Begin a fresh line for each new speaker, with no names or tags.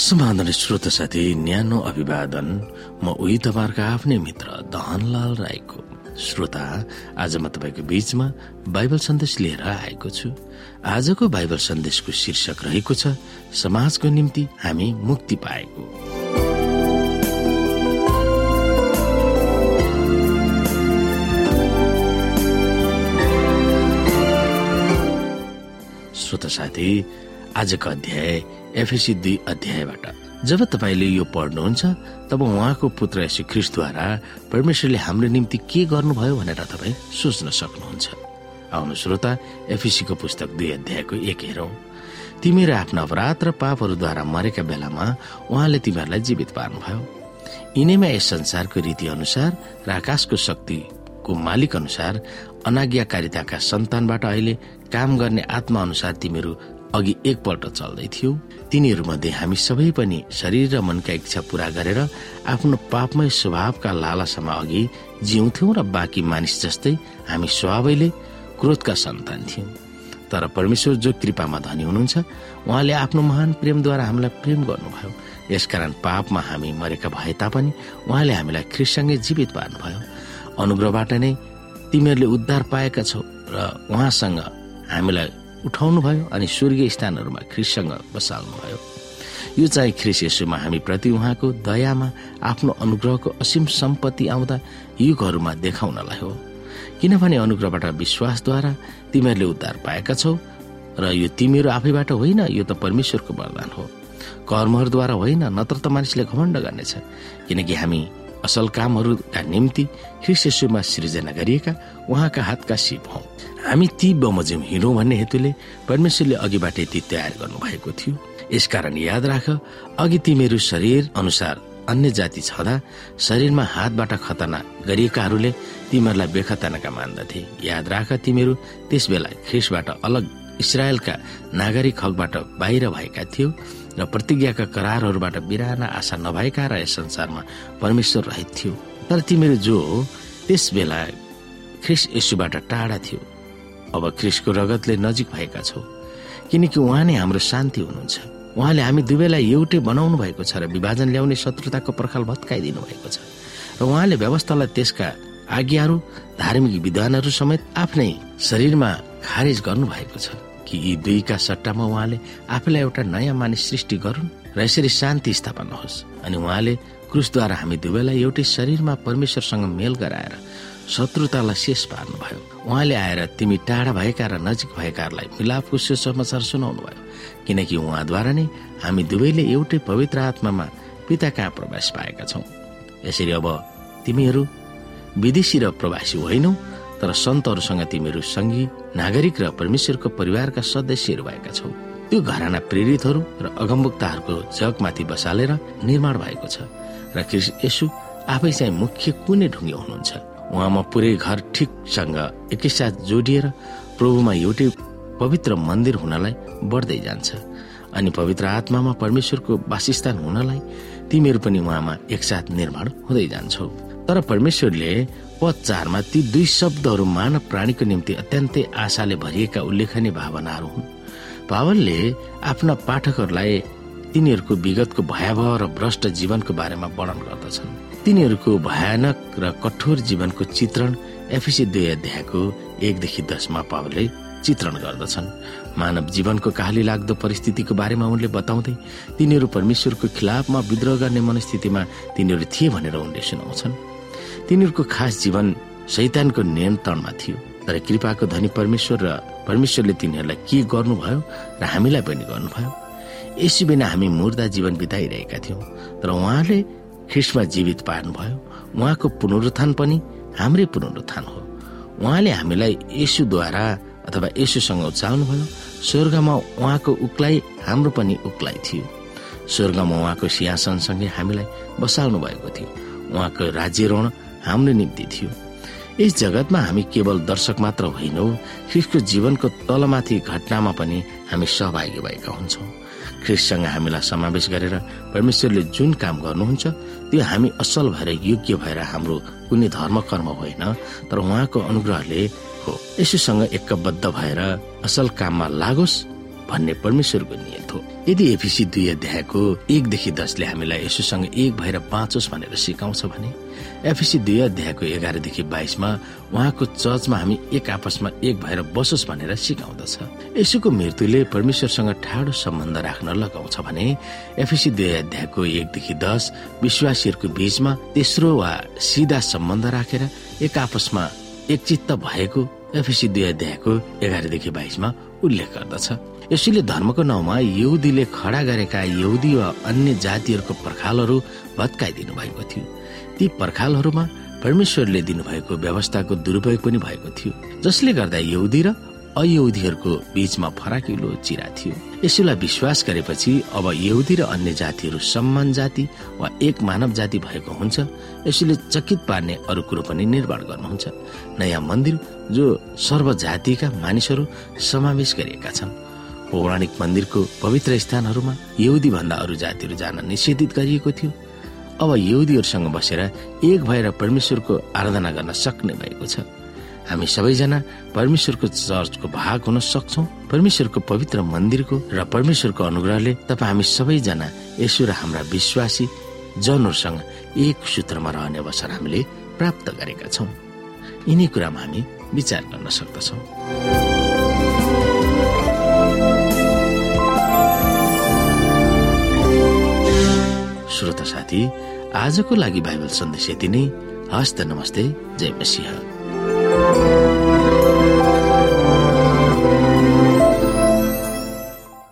समाधान श्रोत साथी न्यानो अभिवादन म उही तपाईँहरूको आफ्नै मित्र दहनलाल राईको। श्रोता आज म तपाईँको बीचमा बाइबल सन्देश लिएर आएको छु। आजको बाइबल सन्देशको शीर्षक रहेको छ समाजको निम्ति हामी मुक्ति पाएको। श्रोत साथी आजको अध्याय एफएसी दुई अध्यायबाट। जब तपाईँले यो पढ्नुहुन्छ तब उहाँको पुत्र यशु ख्रिस्टद्वारा परमेश्वरले हाम्रो निम्ति के गर्नुभयो भनेर तपाईँ सोच्न सक्नुहुन्छ। आउनु श्रोता एफिसीको पुस्तक दुई अध्यायको एक हेरौं। तिमीहरू आफ्ना अपराध र पापहरूद्वारा मरेका बेलामा उहाँले तिमीहरूलाई जीवित पार्नुभयो। यिनैमा यस संसारको रीति अनुसार र आकाशको शक्तिको मालिक अनुसार अनाज्ञाकारिताका सन्तानबाट अहिले काम गर्ने आत्मा अनुसार तिमीहरू अघि एकपल्ट चल्दै थियौ तिनीहरूमध्ये हामी सबै पनि शरीर र मनका इच्छा पूरा गरेर आफ्नो पापमय स्वभावका लालासामा अघि जिउँथ्यौं र बाँकी मानिस जस्तै हामी स्वभावैले क्रोधका सन्तान थियौं। तर परमेश्वर जो कृपामा धनी हुनुहुन्छ उहाँले आफ्नो महान प्रेमद्वारा हामीलाई प्रेम गर्नुभयो। यसकारण पापमा हामी मरेका भए तापनि उहाँले हामीलाई ख्रिससँगै जीवित पार्नुभयो। अनुग्रहबाट नै तिमीहरूले उद्धार पाएका छौ र उहाँसँग हामीलाई उठाउनुभयो अनि स्वर्गीय स्थानहरूमा ख्रिससँग बसाल्नुभयो। यो चाहिँ ख्रिस यसुमा हामी प्रति उहाँको दयामा आफ्नो अनुग्रहको असीम सम्पत्ति आउँदा युगहरूमा देखाउनलाई हो। किनभने अनुग्रहबाट विश्वासद्वारा तिमीहरूले उद्धार पाएका छौ र यो तिमीहरू आफैबाट होइन यो त परमेश्वरको वरदान हो। कर्महरूद्वारा होइन नत्र त मानिसले घमण्ड गर्नेछ। किनकि हामी असल कामहरूका निम्ति ख्रिस्टमा सृजना गरिएका उहाँका हातका सिप हौ। हामी ती बमोजिम हिँडौँ भन्ने हेतुले परमेश्वरले अघिबाटै ती तयार गर्नु भएको थियो। यसकारण याद राख अघि तिमीहरू शरीर अनुसार अन्य जाति छँदा शरीरमा हातबाट खतना गरिएकाहरूले तिमीहरूलाई बेखतनाका मान्दथे। याद राख तिमीहरू त्यस बेला ख्रिसबाट अलग इसरायलका नागरिक हकबाट बाहिर भएका थियो। र प्रतिज्ञाका करारहरूबाट बिराना आशा नभएका र यस संसारमा परमेश्वर रहित थियो। तर तिमीहरू जो त्यस बेला ख्रिस यशुबाट टाढा थियो। अब ख्रिसको रगतले नजिक भएका छौ। किनकि उहाँ नै हाम्रो शान्ति हुनुहुन्छ। उहाँले हामी दुवैलाई एउटै बनाउनु भएको छ र विभाजन ल्याउने शत्रुताको पर्खाल भत्काइदिनु भएको छ। र उहाँले व्यवस्थालाई त्यसका आज्ञाहरू धार्मिक विधानहरू समेत आफ्नै शरीरमा खारेज गर्नु भएको छ। कि यी दुईका सट्टामा उहाँले आफैलाई एउटा नयाँ मानिस सृष्टि गरून् र यसरी शान्ति स्थापना होस् अनि उहाँले क्रुसद्वारा हामी दुवैलाई एउटै शरीरमा परमेश्वरसँग मेल गराएर शत्रुतालाई शेष पार्नुभयो। उहाँले आएर तिमी टाढा भएका र नजिक भएकाहरूलाई मिलापको सुसमाचार सुनाउनु भयो किनकि उहाँद्वारा नै हामी दुवैले एउटै पवित्र आत्मामा पिता कहाँ प्रवेश पाएका छौँ। यसरी अब तिमीहरू विदेशी र प्रवासी होइनौ तर सन्तहरूसँग तिमीहरू सङ्घी नागरिक र परमेश्वरको परिवारका सदस्यहरू भएका छौ। त्यो घराना प्रेरितहरू र अगमबुक्ताहरूको जगमाथि बसालेर निर्माण भएको छ र यसु आफै चाहिँ मुख्य कुनै ढुङ्गे हुनुहुन्छ। उहाँमा पुरै घर ठिकसँग एकैसाथ जोडिएर प्रभुमा एउटै पवित्र मन्दिर हुनलाई बढ्दै जान्छ। अनि पवित्र आत्मामा परमेश्वरको वासस्थान हुनलाई तिमीहरू पनि उहाँमा एकसाथ निर्माण हुँदै जान्छौ। तर परमेश्वरले पद चारमा ती दुई शब्दहरू मानव प्राणीको निम्ति अत्यन्तै आशाले भरिएका उल्लेखनीय भावनाहरू हुन्। पावलले आफ्ना पाठकहरूलाई तिनीहरूको विगतको भयावह र भ्रष्ट जीवनको बारेमा वर्णन गर्दछन्। तिनीहरूको भयानक र कठोर जीवनको चित्रण एफिसी दुई अध्यायको एकदेखि दसमा पावलले चित्रण गर्दछन्। मानव जीवनको काली लाग्दो परिस्थितिको बारेमा उनले बताउँदै तिनीहरू परमेश्वरको खिलाफमा विद्रोह गर्ने मनस्थितिमा तिनीहरू थिए भनेर उनले सुनाउँछन्। तिनीहरूको खास जीवन शैतानको नियन्त्रणमा थियो। तर कृपाको धनी परमेश्वर र परमेश्वरले तिनीहरूलाई के गर्नुभयो र हामीलाई पनि गर्नुभयो? यसै बिना हामी मुर्दा जीवन बिताइरहेका थियौँ तर उहाँले ख्रिस्टमा जीवित पार्नुभयो। उहाँको पुनरुत्थान पनि हाम्रै पुनरुत्थान हो। उहाँले हामीलाई यसुद्वारा अथवा यसुसँग उचाल्नुभयो स्वर्गमा उहाँको उक्लाइ हाम्रो पनि उक्लाइ थियो। स्वर्गमा उहाँको सिंहासनसँगै हामीलाई बसाल्नु भएको थियो। उहाँको राज्य ऋण हाम्रो निम्ति थियो। यस जगतमा हामी केवल दर्शक मात्र होइनौ ख्रिस्टको जीवनको तलमाथि घटनामा पनि हामी सहभागी भएका हुन्छौँ। ख्रिस्टसँग हामीलाई समावेश गरेर परमेश्वरले जुन काम गर्नुहुन्छ त्यो हामी असल भएर योग्य भएर हाम्रो कुनै धर्म कर्म होइन तर उहाँको अनुग्रहले हो। यसोसँग एकबद्ध भएर असल काममा लागोस् भन्ने परमेश्वरको नियत हो यदि एफिसी दुई अध्यायको एकदेखि दसले हामीलाई यसोसँग एक भएर बाँचोस् भनेर सिकाउँछ भने एफिसी दुई अध्यायको एघारदेखि बाइसमा उहाँको चर्चमा हामी एक आपसमा एक भएर बसोस् भनेर सिकाउँदछ। यसोको मृत्युले परमेश्वरसँग ठाडो सम्बन्ध राख्न लगाउँछ भने एफिसी दुई अध्यायको एकदेखि दस विश्वासीहरूको बीचमा तेस्रो वा सिधा सम्बन्ध राखेर एक आपसमा एकचित्त भएको एफिसी दुई अध्यायको एघारदेखि बाइसमा उल्लेख गर्दछ। यसैले धर्मको नाउँमा यहुदीले खडा गरेका यहुदी वा अन्य जातिहरूको पर्खालहरू भत्काइदिनु भएको थियो। ती पर्खालहरूमा परमेश्वरले दिनुभएको व्यवस्थाको दुरुपयोग पनि भएको थियो। जसले गर्दा यहुदी र अयहुदीहरूको बीचमा फराकिलो चिरा थियो। यसैलाई विश्वास गरेपछि अब यहुदी र अन्य जातिहरू सम्मान जाति वा एक मानव जाति भएको हुन्छ यसैले चकित पार्ने अरू कुरो पनि निर्माण गर्नुहुन्छ। नयाँ मन्दिर जो सर्व जातिका मानिसहरू समावेश गरिएका छन्। पौराणिक मन्दिरको पवित्र स्थानहरूमा यहुदी भन्दा अरू जातिहरू जान निषेधित गरिएको थियो। अब यहुदीहरूसँग बसेर एक भएर परमेश्वरको आराधना गर्न सक्ने भएको छ। हामी सबैजना परमेश्वरको चर्चको भाग हुन सक्छौ परमेश्वरको पवित्र मन्दिरको र परमेश्वरको अनुग्रहले तपाईँ हामी सबैजना यसो र हाम्रा विश्वासी जनहरूसँग एक सूत्रमा रहने अवसर हामीले प्राप्त गरेका छौँ। यिनै कुरामा हामी विचार गर्न सक्दछौँ। श्रोता साथी आजको लागि बाइबल सन्देश यति नै। हस्त नमस्ते जय मसिंह। Música